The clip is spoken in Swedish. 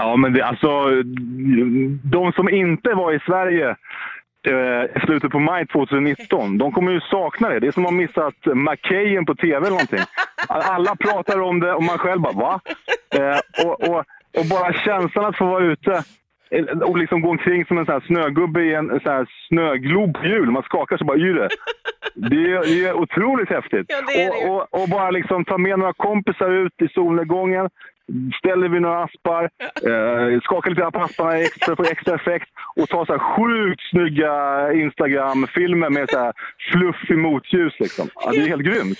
Ja, men det, alltså, de som inte var i Sverige eh, i slutet på maj 2019, de kommer ju sakna det. Det är som att ha missat McKayen på tv eller någonting. Alla pratar om det och man själv bara va? Eh, och, och, och bara känslan att få vara ute eh, och liksom gå omkring som en sån här snögubbe i en sån snöglob på hjul. Man skakar så bara yr det. Det är, det är otroligt häftigt. Ja, det är det och, och, och bara liksom ta med några kompisar ut i solnedgången. Ställer vi några aspar, eh, skakar lite på asparna extra, för extra effekt och tar så här sjukt snygga Instagram-filmer med så här fluffig motljus. Liksom. Ja, det är helt grymt.